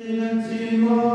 in antigo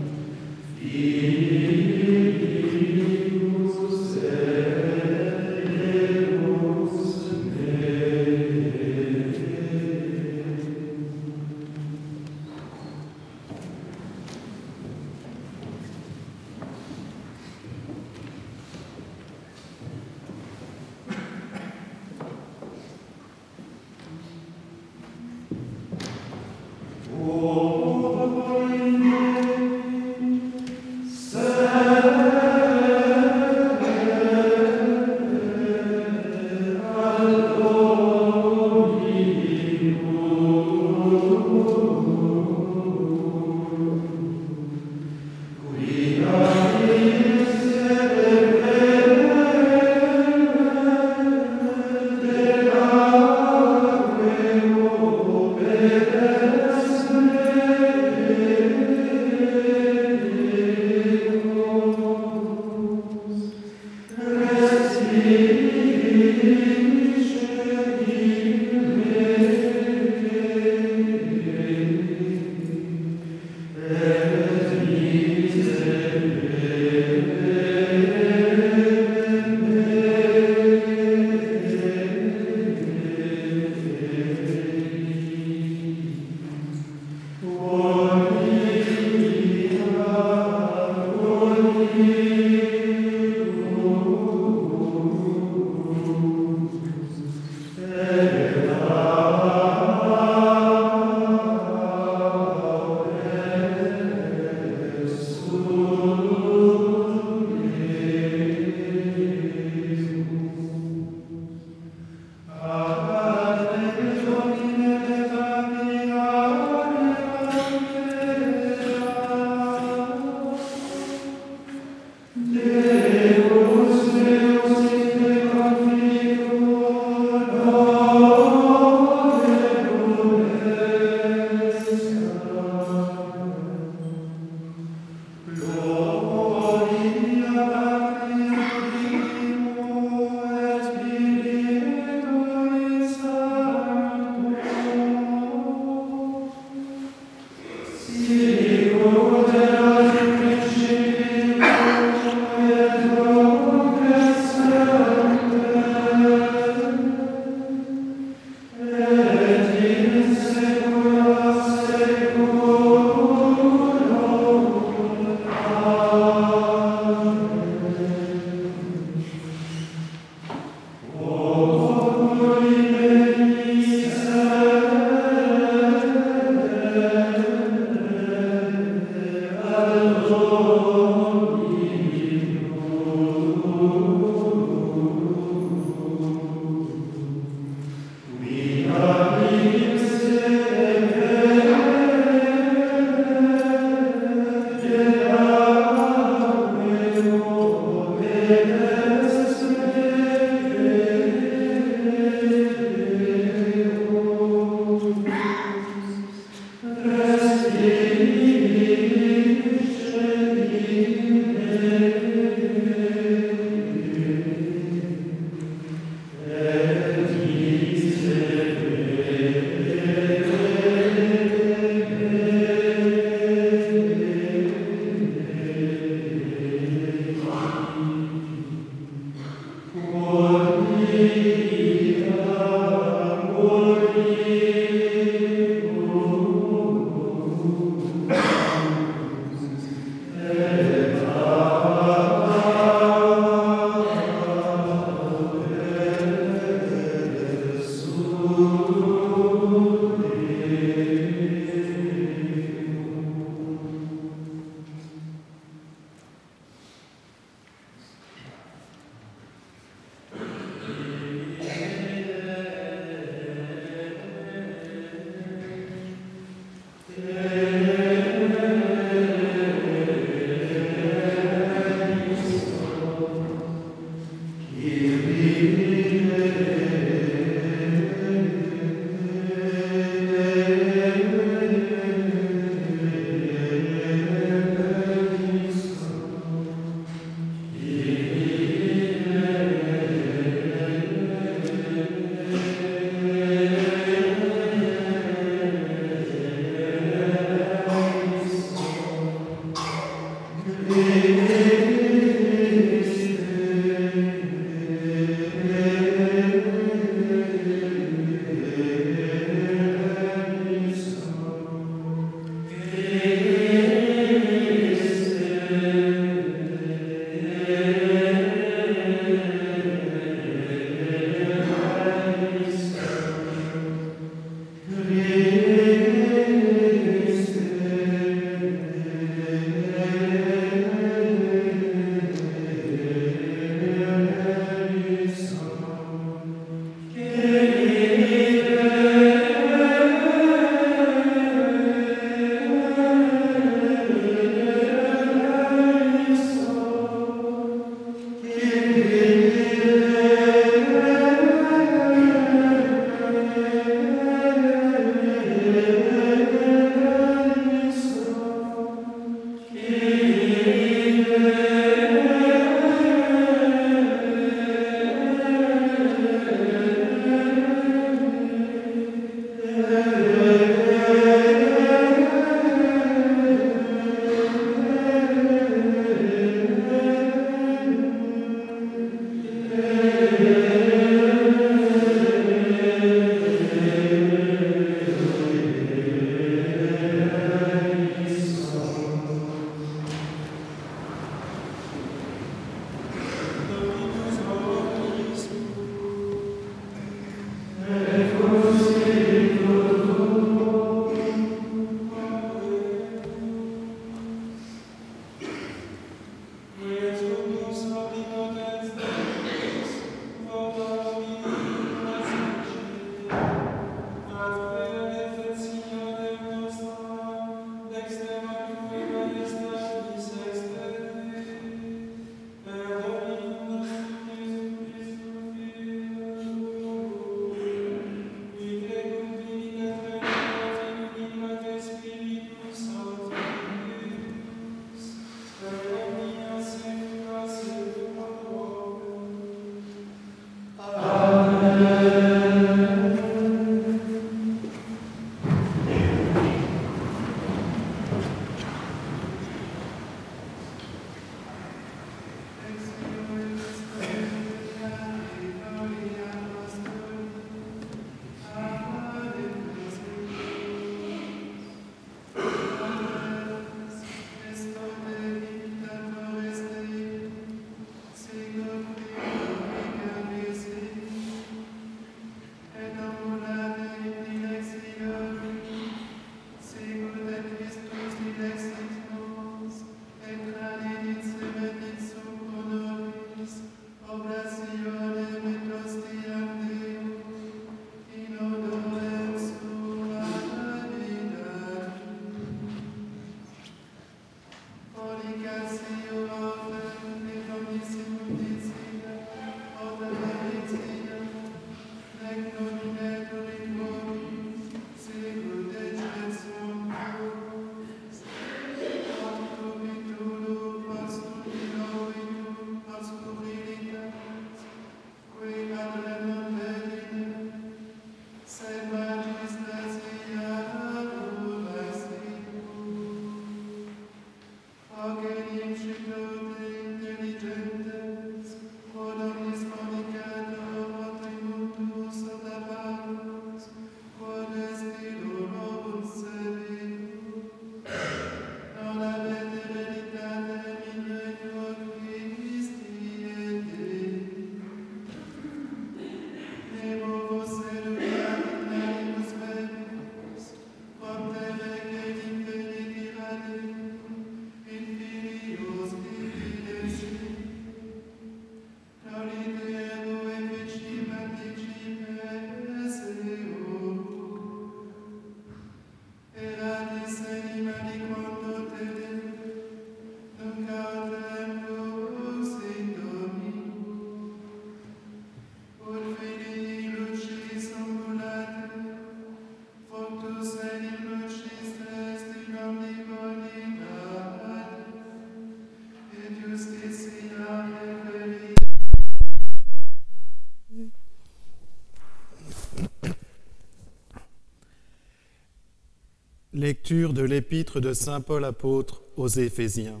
Lecture de l'épître de Saint Paul apôtre aux Éphésiens.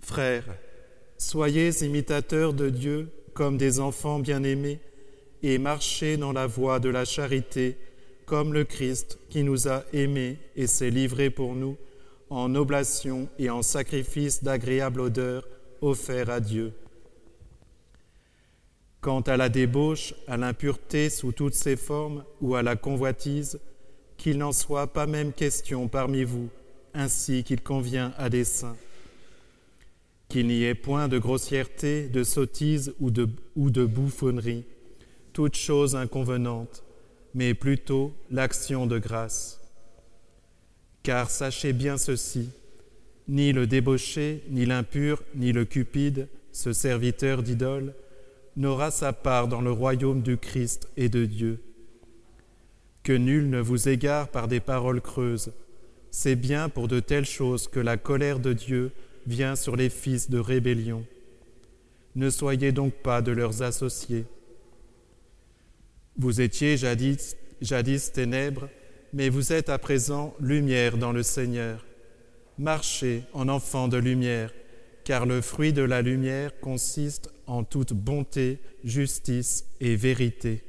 Frères, soyez imitateurs de Dieu comme des enfants bien-aimés et marchez dans la voie de la charité comme le Christ qui nous a aimés et s'est livré pour nous en oblation et en sacrifice d'agréable odeur offert à Dieu. Quant à la débauche, à l'impureté sous toutes ses formes ou à la convoitise, qu'il n'en soit pas même question parmi vous, ainsi qu'il convient à des saints. Qu'il n'y ait point de grossièreté, de sottise ou de, ou de bouffonnerie, toute chose inconvenante, mais plutôt l'action de grâce. Car sachez bien ceci, ni le débauché, ni l'impur, ni le cupide, ce serviteur d'idole, n'aura sa part dans le royaume du Christ et de Dieu. Que nul ne vous égare par des paroles creuses. C'est bien pour de telles choses que la colère de Dieu vient sur les fils de rébellion. Ne soyez donc pas de leurs associés. Vous étiez jadis, ténèbres, mais vous êtes à présent lumière dans le Seigneur. Marchez en enfant de lumière, car le fruit de la lumière consiste en toute bonté, justice et vérité.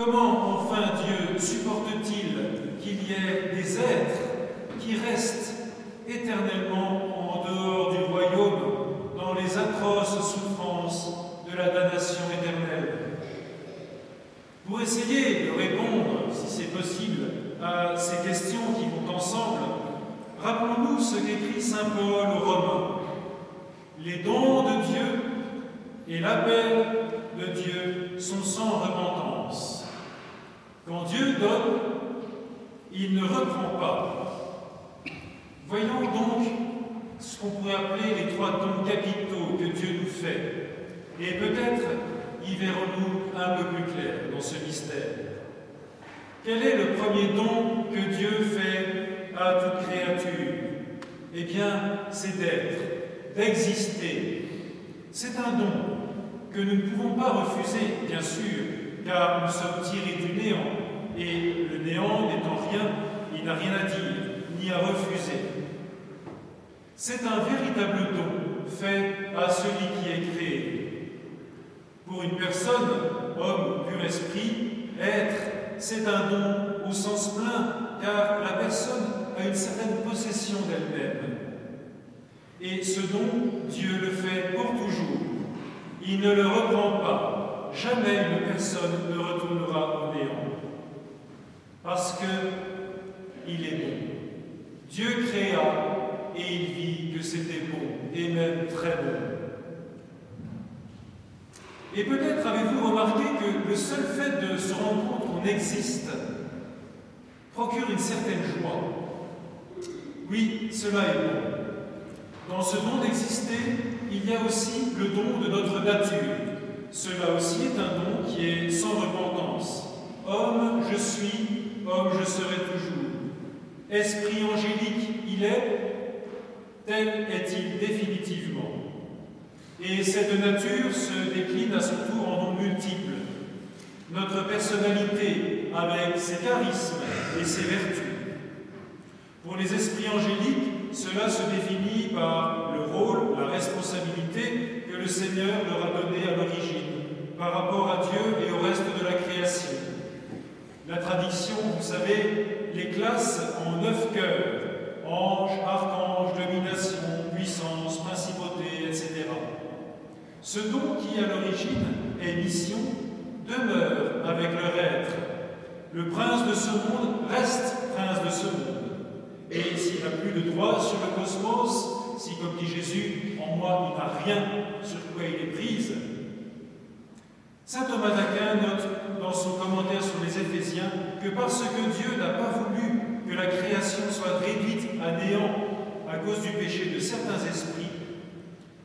Comment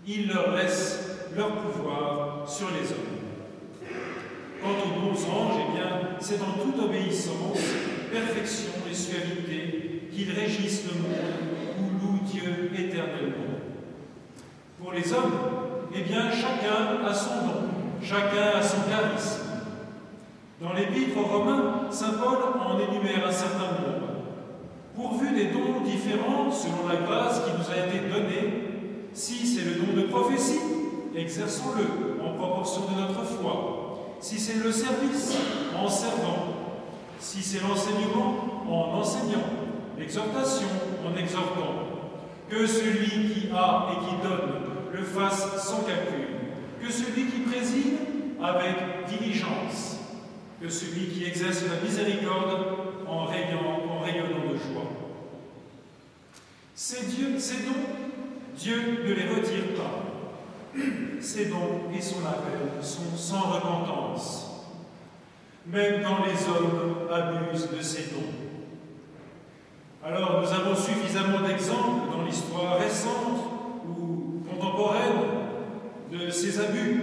il leur laisse leur pouvoir sur les hommes. Quant aux bons anges, eh bien, c'est dans toute obéissance, perfection et suavité qu'ils régissent le monde où loue Dieu éternellement. Pour les hommes, eh bien, chacun a son don, chacun a son charisme. Dans l'Épître aux Romains, saint Paul en énumère un certain nombre. Pourvu des dons différents selon la grâce qui nous a été donnée, si c'est le don de prophétie, exerçons-le en proportion de notre foi. Si c'est le service, en servant. Si c'est l'enseignement, en enseignant. L'exhortation, en exhortant. Que celui qui a et qui donne le fasse sans calcul. Que celui qui préside avec diligence. Que celui qui exerce la miséricorde en rayonnant, de joie. Ces, dieux, ces dons, Dieu ne les retire pas ses dons et son appel sont sans repentance. Même quand les hommes abusent de ces dons. Alors nous avons suffisamment d'exemples dans l'histoire récente ou contemporaine de ces abus.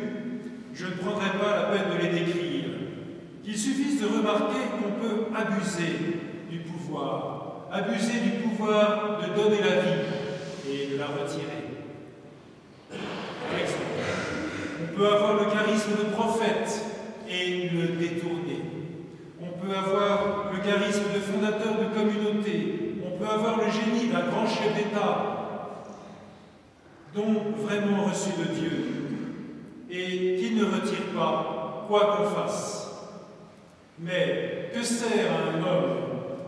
Je ne prendrai pas la peine de les décrire. Qu'il suffise de remarquer qu'on peut abuser du pouvoir, abuser du pouvoir de donner la vie et de la retirer. On peut avoir le charisme de prophète et le détourner. On peut avoir le charisme de fondateur de communauté. On peut avoir le génie d'un grand chef d'État, don vraiment reçu de Dieu, et qui ne retire pas quoi qu'on fasse. Mais que sert à un homme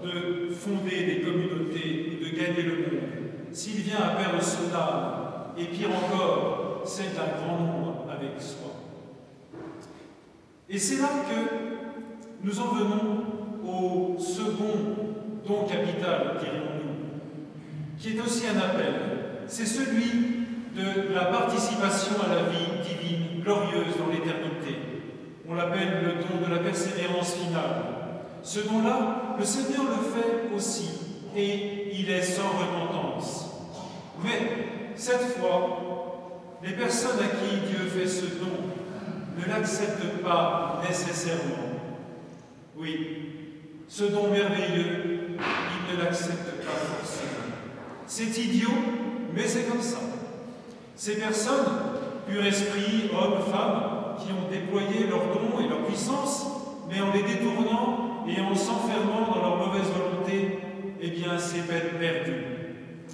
de fonder des communautés ou de gagner le monde? S'il vient à perdre son âme et pire encore, c'est un grand nombre avec soi Et c'est là que nous en venons au second don capital, dirions-nous, qui est aussi un appel. C'est celui de la participation à la vie divine, glorieuse dans l'éternité. On l'appelle le don de la persévérance finale. Ce don-là, le Seigneur le fait aussi, et il est sans repentance. Mais cette fois, les personnes à qui Dieu fait ce don ne l'acceptent pas nécessairement. Oui, ce don merveilleux, ils ne l'acceptent pas forcément. C'est idiot, mais c'est comme ça. Ces personnes, pur esprit, hommes, femmes, qui ont déployé leurs dons et leur puissance, mais en les détournant et en s'enfermant dans leur mauvaise volonté, eh bien, c'est peine perdue.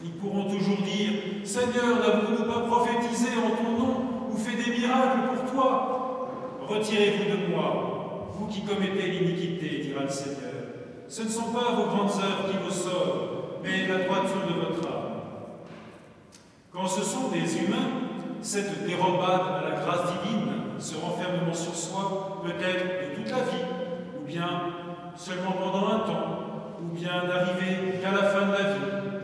Ils pourront toujours dire Seigneur, n'avons-nous pas prophétisé en ton nom ou fait des miracles pour toi? Retirez-vous de moi, vous qui commettez l'iniquité, dira le Seigneur. Ce ne sont pas vos grandes œuvres qui vous sauvent, mais la droiture de votre âme. Quand ce sont des humains, cette dérobade à la grâce divine, ce renfermement sur soi, peut être de toute la vie, ou bien seulement pendant un temps, ou bien n'arriver qu'à la fin de la vie.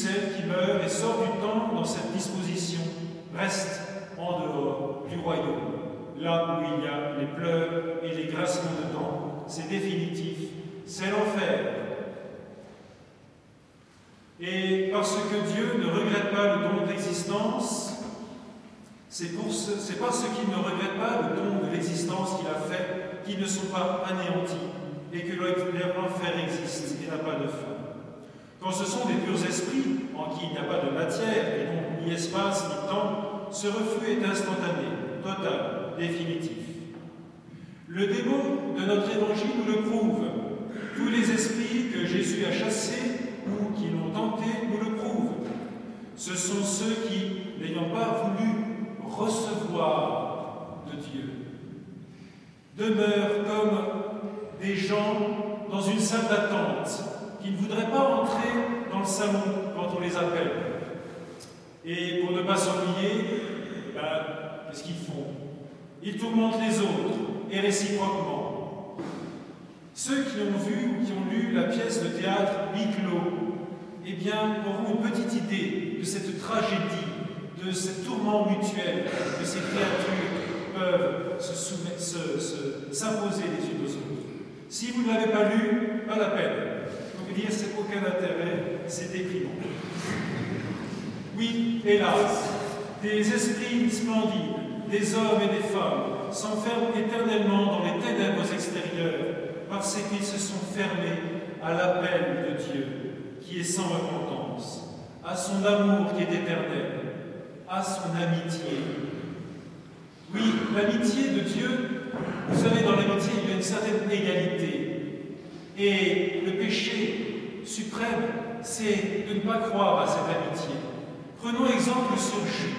Celle qui meurt et sort du temps dans cette disposition reste en dehors du royaume, là où il y a les pleurs et les grassements de dents. C'est définitif c'est l'enfer. Et parce que Dieu ne regrette pas le don de l'existence, c'est parce qu'il ne regrette pas le don de l'existence qu'il a fait qu'ils ne sont pas anéantis et que l'enfer existe et n'a pas de fin. Quand ce sont des purs esprits en qui il n'y a pas de matière et donc ni espace ni temps, ce refus est instantané, total, définitif. Le démon de notre évangile nous le prouve tous les esprits que Jésus a chassés ou qui l'ont tenté nous le prouvent. Ce sont ceux qui, n'ayant pas voulu recevoir de Dieu, demeurent comme des gens dans une salle d'attente qui ne voudraient pas entrer dans le salon quand on les appelle. Et pour ne pas s'ennuyer, ben, qu'est-ce qu'ils font? Ils tourmentent les autres, et réciproquement. Ceux qui ont vu ou qui ont lu la pièce de théâtre Biclo, eh bien, auront une petite idée de cette tragédie, de ce tourment mutuel que ces créatures peuvent s'imposer les unes aux autres. Si vous ne l'avez pas lu, pas la peine. Dire c'est aucun intérêt, c'est déprimant. Oui, hélas, des esprits splendides, des hommes et des femmes s'enferment éternellement dans les ténèbres extérieures parce qu'ils se sont fermés à l'appel de Dieu, qui est sans repentance, à son amour qui est éternel, à son amitié. Oui, l'amitié de Dieu, vous savez, dans l'amitié, il y a une certaine égalité. Et le péché suprême, c'est de ne pas croire à cette amitié. Prenons exemple sur Judas.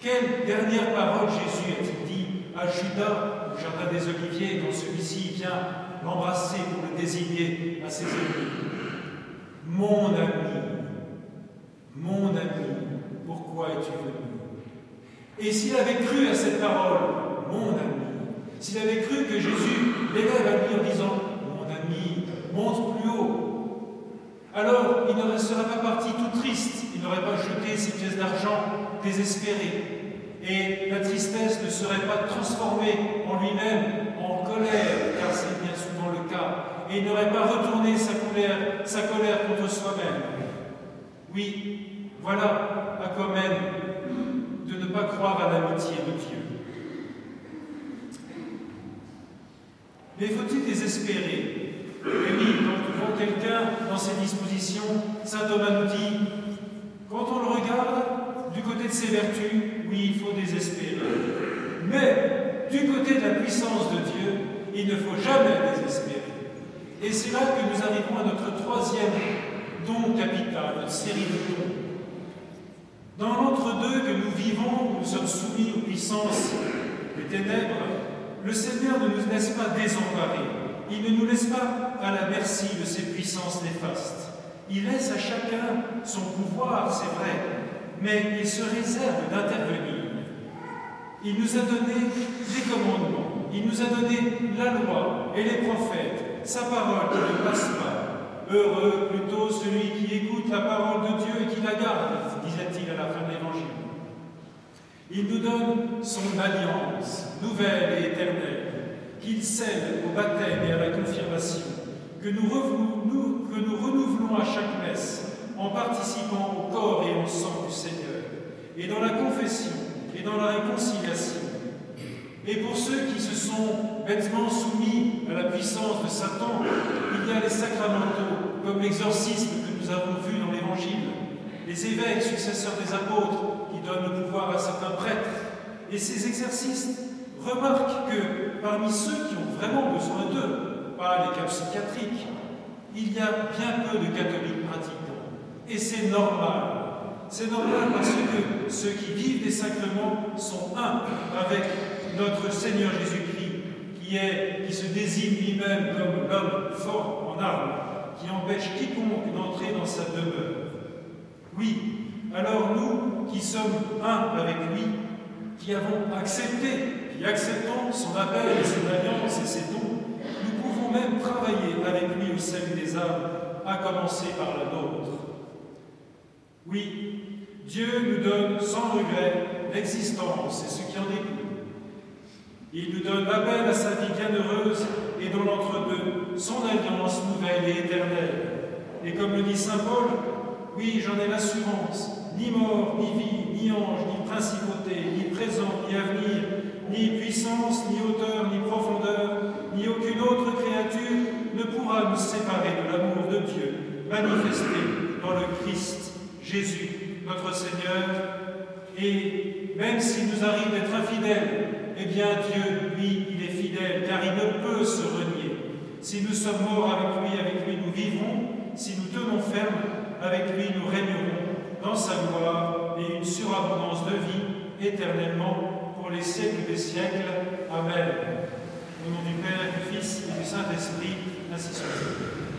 Quelle dernière parole Jésus a-t-il dit à Judas? Jardin des Oliviers, quand celui-ci vient l'embrasser pour le désigner à ses amis. Mon ami, mon ami, pourquoi es-tu venu? Et s'il avait cru à cette parole, mon ami, s'il avait cru que Jésus l'élève à lui en disant, monte plus haut, alors il ne serait pas parti tout triste, il n'aurait pas jeté ses pièces d'argent désespérées. Et la tristesse ne serait pas transformée en lui-même en colère, car c'est bien souvent le cas, et il n'aurait pas retourné sa colère, sa colère contre soi-même. Oui, voilà à quoi même de ne pas croire à l'amitié de Dieu. Mais faut-il désespérer? Et oui, quand quelqu'un dans ses dispositions, saint Thomas nous dit, quand on le regarde, du côté de ses vertus, oui, il faut désespérer. Mais du côté de la puissance de Dieu, il ne faut jamais désespérer. Et c'est là que nous arrivons à notre troisième don capital, notre série de dons. Dans l'entre-deux que nous vivons, nous sommes soumis aux puissances des ténèbres, le Seigneur ne nous laisse pas désemparés. Il ne nous laisse pas à la merci de ses puissances néfastes. Il laisse à chacun son pouvoir, c'est vrai, mais il se réserve d'intervenir. Il nous a donné les commandements, il nous a donné la loi et les prophètes, sa parole qui ne passe pas. Heureux plutôt celui qui écoute la parole de Dieu et qui la garde, disait-il à la fin de l'Évangile. Il nous donne son alliance, nouvelle et éternelle, qu'il scelle au baptême et à la confirmation, que nous, renouvelons à chaque messe en participant au corps et au sang du Seigneur, et dans la confession et dans la réconciliation. Et pour ceux qui se sont bêtement soumis à la puissance de Satan, il y a les sacramentaux, comme l'exorcisme que nous avons vu dans l'Évangile, les évêques successeurs des apôtres qui donnent le pouvoir à certains prêtres. Et ces exercices remarquent que parmi ceux qui ont vraiment besoin d'eux, pas les cas psychiatriques, il y a bien peu de catholiques pratiquants. Et c'est normal. C'est normal parce que ceux qui vivent des sacrements sont un avec notre Seigneur Jésus-Christ, qui, se désigne lui-même comme l'homme fort en armes, qui empêche quiconque d'entrer dans sa demeure. Oui, alors nous qui sommes un avec lui, qui avons accepté, qui acceptons son appel et son alliance et ses dons, même travailler avec lui au salut des âmes, à commencer par la nôtre. Oui, Dieu nous donne sans regret l'existence et ce qui en découle. Il nous donne l'appel à sa vie bienheureuse et dans l'entre-deux, son alliance nouvelle et éternelle. Et comme le dit Saint Paul, oui, j'en ai l'assurance, ni mort, ni vie, ni ange, ni principauté, ni présent, ni avenir, ni puissance, ni hauteur, ni profondeur, ni aucune autre créature ne pourra nous séparer de l'amour de Dieu manifesté dans le Christ, Jésus, notre Seigneur. Et même s'il nous arrive d'être infidèles, eh bien Dieu, lui, il est fidèle, car il ne peut se renier. Si nous sommes morts avec lui, avec lui nous vivrons. Si nous tenons ferme, avec lui nous régnerons dans sa gloire et une surabondance de vie éternellement pour les siècles des siècles. Amen. Au nom du Père, du Fils et du Saint-Esprit, ainsi soit.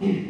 Mm-hmm.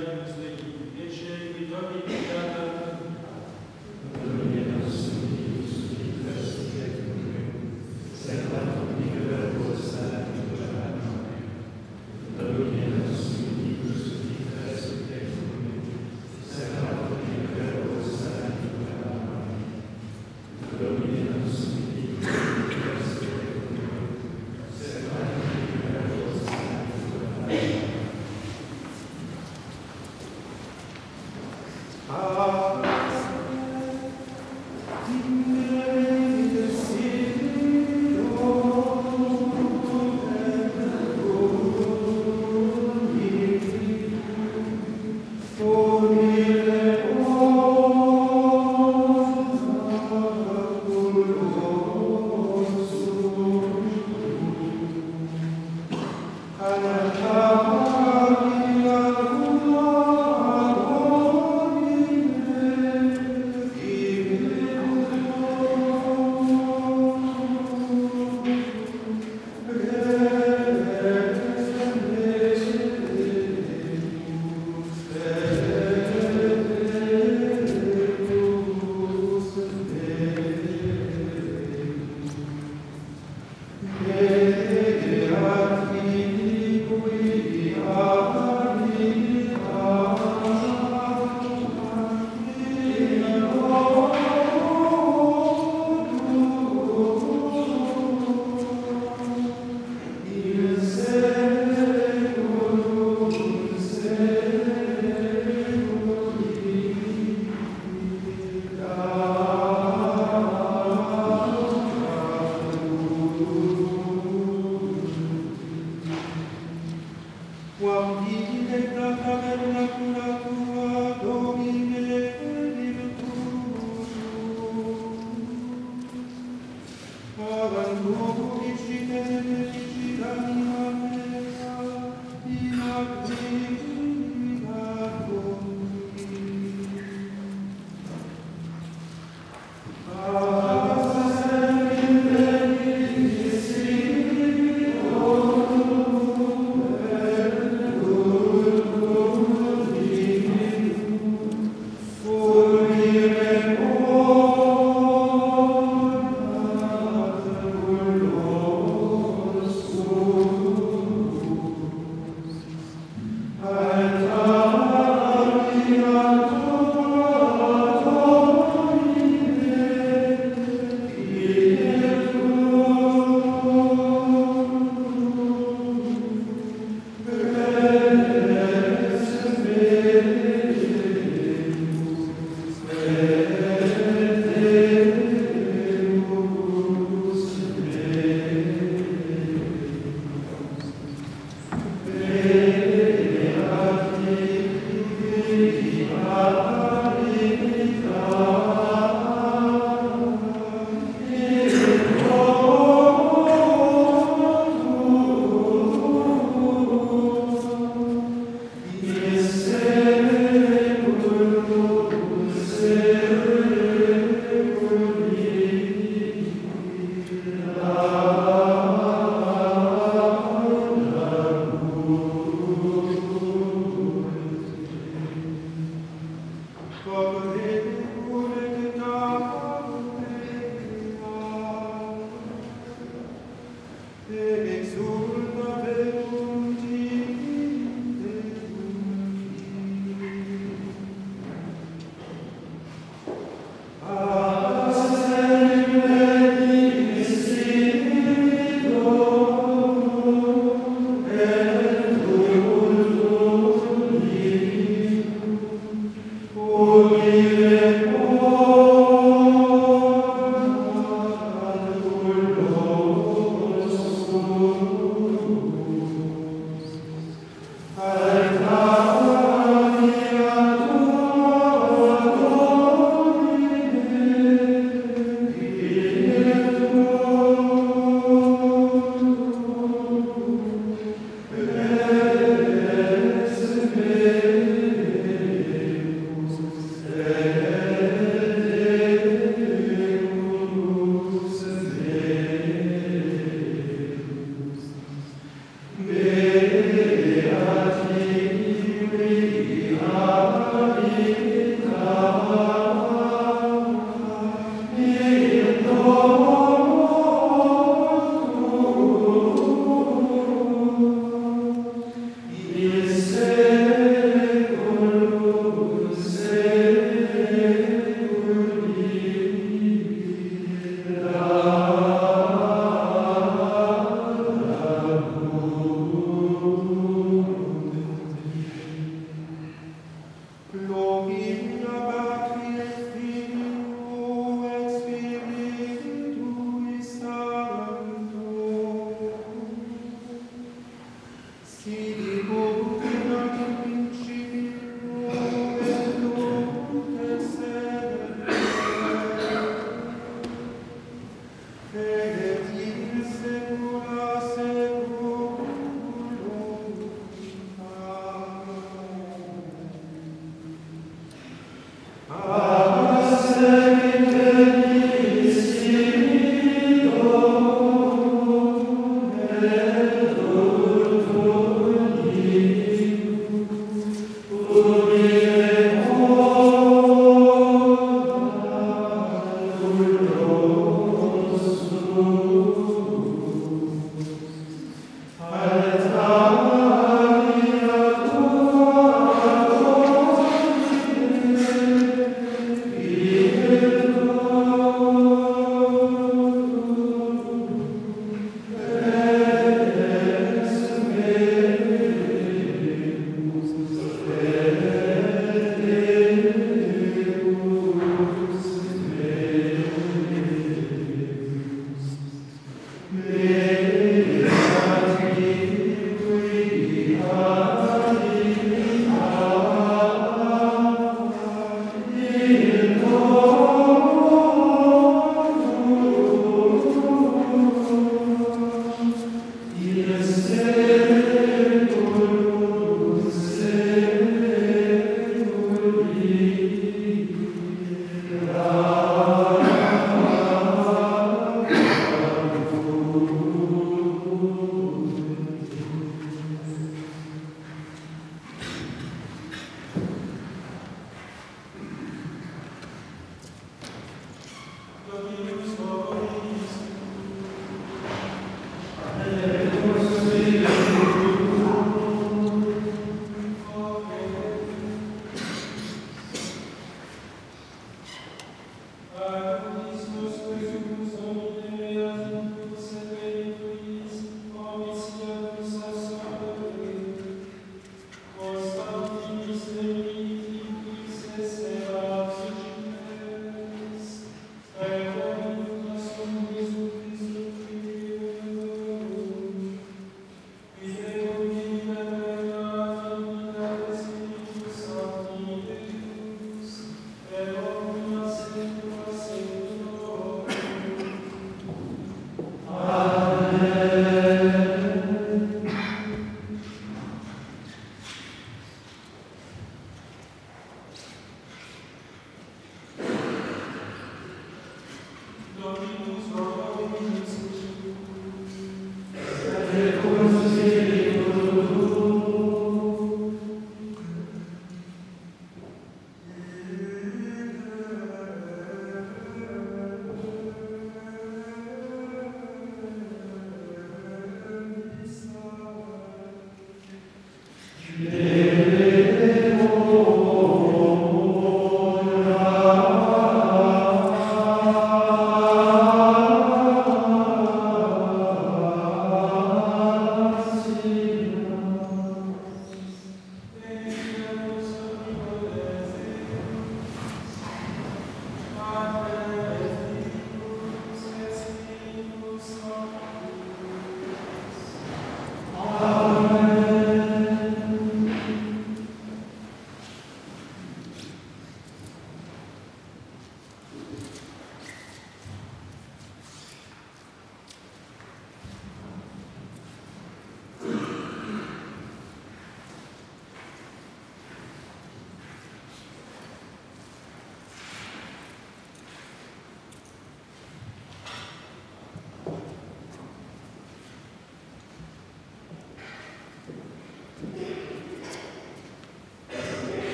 Evangelist Lady H.A. Vitali